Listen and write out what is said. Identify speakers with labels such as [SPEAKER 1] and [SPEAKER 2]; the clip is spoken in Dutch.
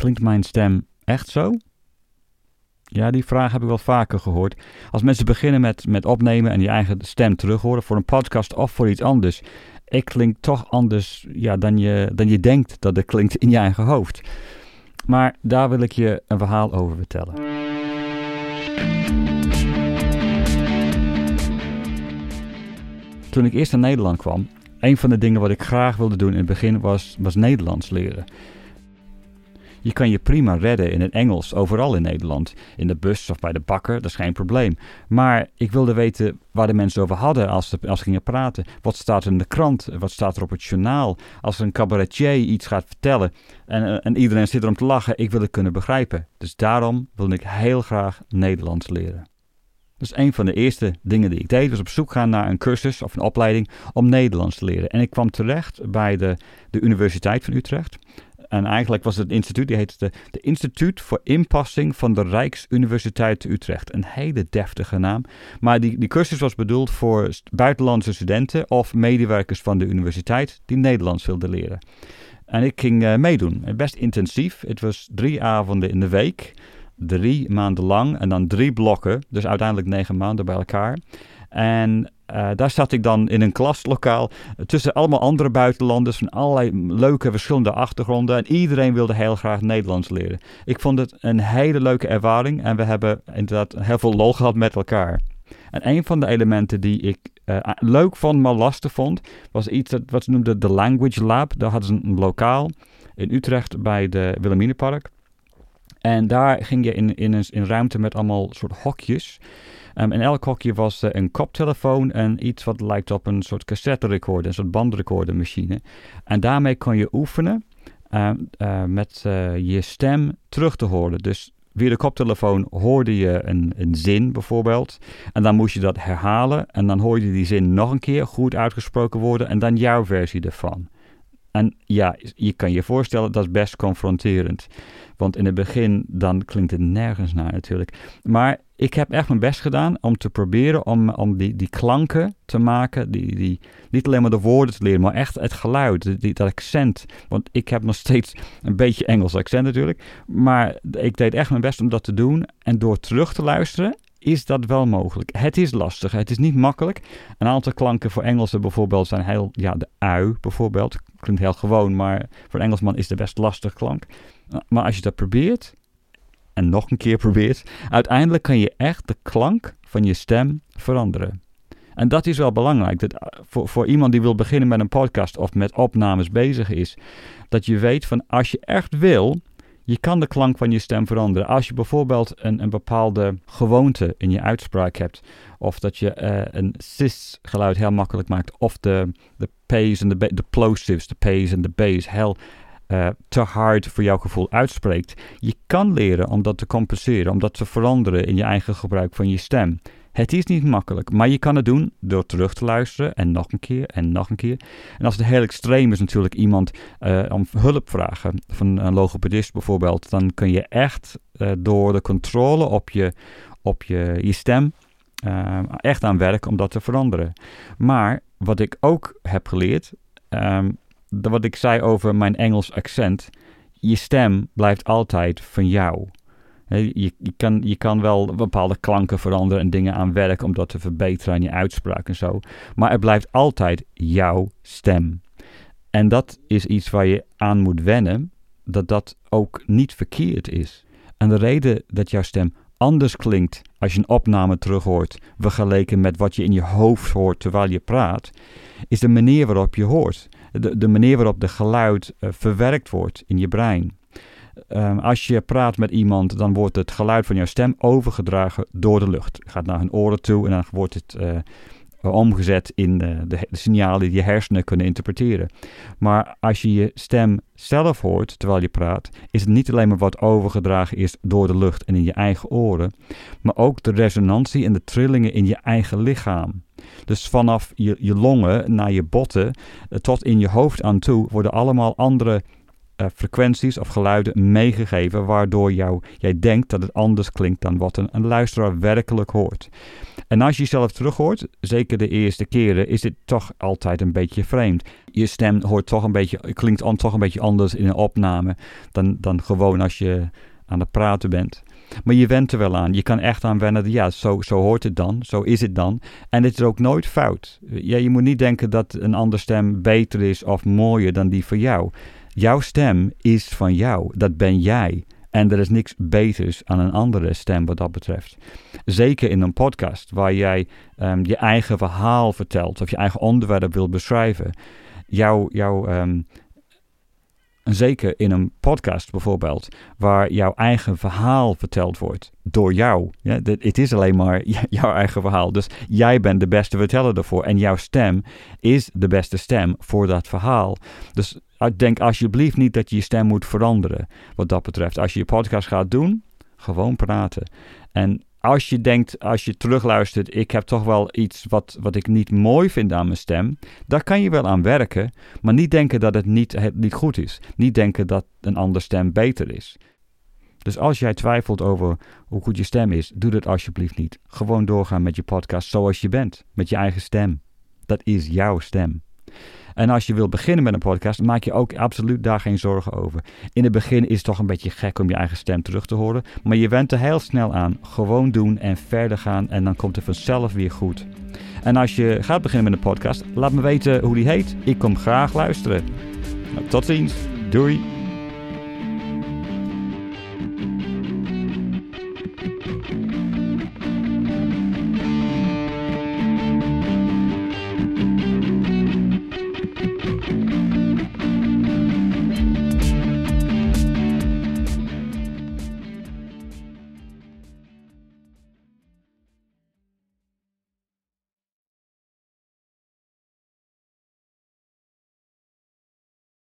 [SPEAKER 1] klinkt mijn stem echt zo? Ja, die vraag heb ik wel vaker gehoord. Als mensen beginnen met, met opnemen en je eigen stem terug horen voor een podcast of voor iets anders. Ik klink toch anders ja, dan, je, dan je denkt dat het klinkt in je eigen hoofd. Maar daar wil ik je een verhaal over vertellen. Toen ik eerst naar Nederland kwam, een van de dingen wat ik graag wilde doen in het begin was, was Nederlands leren. Je kan je prima redden in het Engels, overal in Nederland. In de bus of bij de bakker, dat is geen probleem. Maar ik wilde weten waar de mensen over hadden als ze, als ze gingen praten. Wat staat er in de krant? Wat staat er op het journaal? Als een cabaretier iets gaat vertellen en, eh, en iedereen zit erom te lachen, ik wil het kunnen begrijpen. Dus daarom wilde ik heel graag Nederlands leren. Dus een van de eerste dingen die ik deed was op zoek gaan naar een cursus of een opleiding om Nederlands te leren. En ik kwam terecht bij de, de Universiteit van Utrecht. En eigenlijk was het instituut, die heette de, Instituut voor Inpassing van de Rijksuniversiteit Utrecht. Een hele deftige naam. Maar die, die cursus was bedoeld voor buitenlandse studenten of medewerkers van de universiteit die Nederlands wilden leren. En ik ging uh, meedoen. Best intensief. Het was drie avonden in de week. Drie maanden lang. En dan drie blokken. Dus uiteindelijk negen maanden bij elkaar. En uh, daar zat ik dan in een klaslokaal tussen allemaal andere buitenlanders van allerlei leuke verschillende achtergronden. En iedereen wilde heel graag Nederlands leren. Ik vond het een hele leuke ervaring en we hebben inderdaad heel veel lol gehad met elkaar. En een van de elementen die ik uh, leuk vond, maar lastig vond, was iets dat, wat ze noemden de Language Lab. Daar hadden ze een lokaal in Utrecht bij de Wilhelminapark. En daar ging je in, in, een, in ruimte met allemaal soort hokjes. Um, in elk hokje was een koptelefoon en iets wat lijkt op een soort cassette recorder, een soort bandrecordermachine. En daarmee kon je oefenen uh, uh, met je stem terug te horen. Dus via de koptelefoon hoorde je een, een zin bijvoorbeeld. En dan moest je dat herhalen. En dan hoorde je die zin nog een keer goed uitgesproken worden. En dan jouw versie ervan. En ja, je kan je voorstellen, dat is best confronterend. Want in het begin, dan klinkt het nergens naar natuurlijk. Maar ik heb echt mijn best gedaan om te proberen om, die, die klanken te maken. Die, die, niet alleen maar de woorden te leren, maar echt het geluid, die, dat accent. Want ik heb nog steeds een beetje Engels accent natuurlijk. Maar ik deed echt mijn best om dat te doen. En door terug te luisteren is dat wel mogelijk. Het is lastig, het is niet makkelijk. Een aantal klanken voor Engelsen bijvoorbeeld zijn heel, ja, de ui bijvoorbeeld, klinkt heel gewoon, maar voor een Engelsman is het best lastig klank. Maar als je dat probeert, en nog een keer probeert, uiteindelijk kan je echt de klank van je stem veranderen. En dat is wel belangrijk. Dat eh, voor, voor iemand die wil beginnen met een podcast of met opnames bezig is, dat je weet van als je echt wil, je kan de klank van je stem veranderen. Als je bijvoorbeeld een, een bepaalde gewoonte in je uitspraak hebt, of dat je uh, een cis geluid heel makkelijk maakt, of de, de P's en de, de plosives, de P's en de B's, heel uh, te hard voor jouw gevoel uitspreekt. Je kan leren om dat te compenseren, om dat te veranderen in je eigen gebruik van je stem. Het is niet makkelijk, maar je kan het doen door terug te luisteren en nog een keer en nog een keer. En als het heel extreem is natuurlijk iemand uh, om hulp vragen, van een logopedist bijvoorbeeld, dan kun je echt uh, door de controle op je, op je, je stem echt aan werken om dat te veranderen. Maar wat ik ook heb geleerd, um, wat ik zei over mijn Engels accent, je stem blijft altijd van jou. Je, je, kan, je kan wel bepaalde klanken veranderen en dingen aan werken om dat te verbeteren aan je uitspraak en zo. Maar het blijft altijd jouw stem. En dat is iets waar je aan moet wennen, dat dat ook niet verkeerd is. En de reden dat jouw stem anders klinkt als je een opname terughoort, vergeleken met wat je in je hoofd hoort terwijl je praat, is de manier waarop je hoort. De, de manier waarop de geluid uh, verwerkt wordt in je brein. Um, als je praat met iemand, dan wordt het geluid van jouw stem overgedragen door de lucht. Het gaat naar hun oren toe en dan wordt het uh, omgezet in de, de, signalen die je hersenen kunnen interpreteren. Maar als je je stem zelf hoort terwijl je praat, is het niet alleen maar wat overgedragen is door de lucht en in je eigen oren, maar ook de resonantie en de trillingen in je eigen lichaam. Dus vanaf je, je longen naar je botten tot in je hoofd aan toe worden allemaal andere uh, frequenties of geluiden meegegeven, waardoor jou, jij denkt dat het anders klinkt dan wat een, een luisteraar werkelijk hoort. En als je jezelf terug hoort, zeker de eerste keren, is dit toch altijd een beetje vreemd. Je stem hoort toch een beetje, klinkt toch een beetje anders in een opname dan, dan gewoon als je aan het praten bent. Maar je went er wel aan. Je kan echt aan wennen. Ja, zo, zo hoort het dan. Zo is het dan. En het is ook nooit fout. Ja, je moet niet denken dat een andere stem beter is of mooier dan die van jou. Jouw stem is van jou. Dat ben jij. En er is niks beters aan een andere stem wat dat betreft. Zeker in een podcast waar jij um, je eigen verhaal vertelt of je eigen onderwerp wilt beschrijven. Jouw, jouw um, zeker in een podcast bijvoorbeeld, waar jouw eigen verhaal verteld wordt door jou. Het is alleen maar jouw eigen verhaal. Dus jij bent de beste verteller ervoor. En jouw stem is de beste stem voor dat verhaal. Dus denk alsjeblieft niet dat je je stem moet veranderen wat dat betreft. Als je je podcast gaat doen, gewoon praten. En als je denkt, als je terugluistert, ik heb toch wel iets wat, wat ik niet mooi vind aan mijn stem, daar kan je wel aan werken, maar niet denken dat het niet, het niet goed is. Niet denken dat een andere stem beter is. Dus als jij twijfelt over hoe goed je stem is, doe dat alsjeblieft niet. Gewoon doorgaan met je podcast zoals je bent, met je eigen stem. Dat is jouw stem. En als je wilt beginnen met een podcast, maak je ook absoluut daar geen zorgen over. In het begin is het toch een beetje gek om je eigen stem terug te horen, maar je went er heel snel aan. Gewoon doen en verder gaan en dan komt het vanzelf weer goed. En als je gaat beginnen met een podcast, laat me weten hoe die heet. Ik kom graag luisteren. Nou, tot ziens. Doei.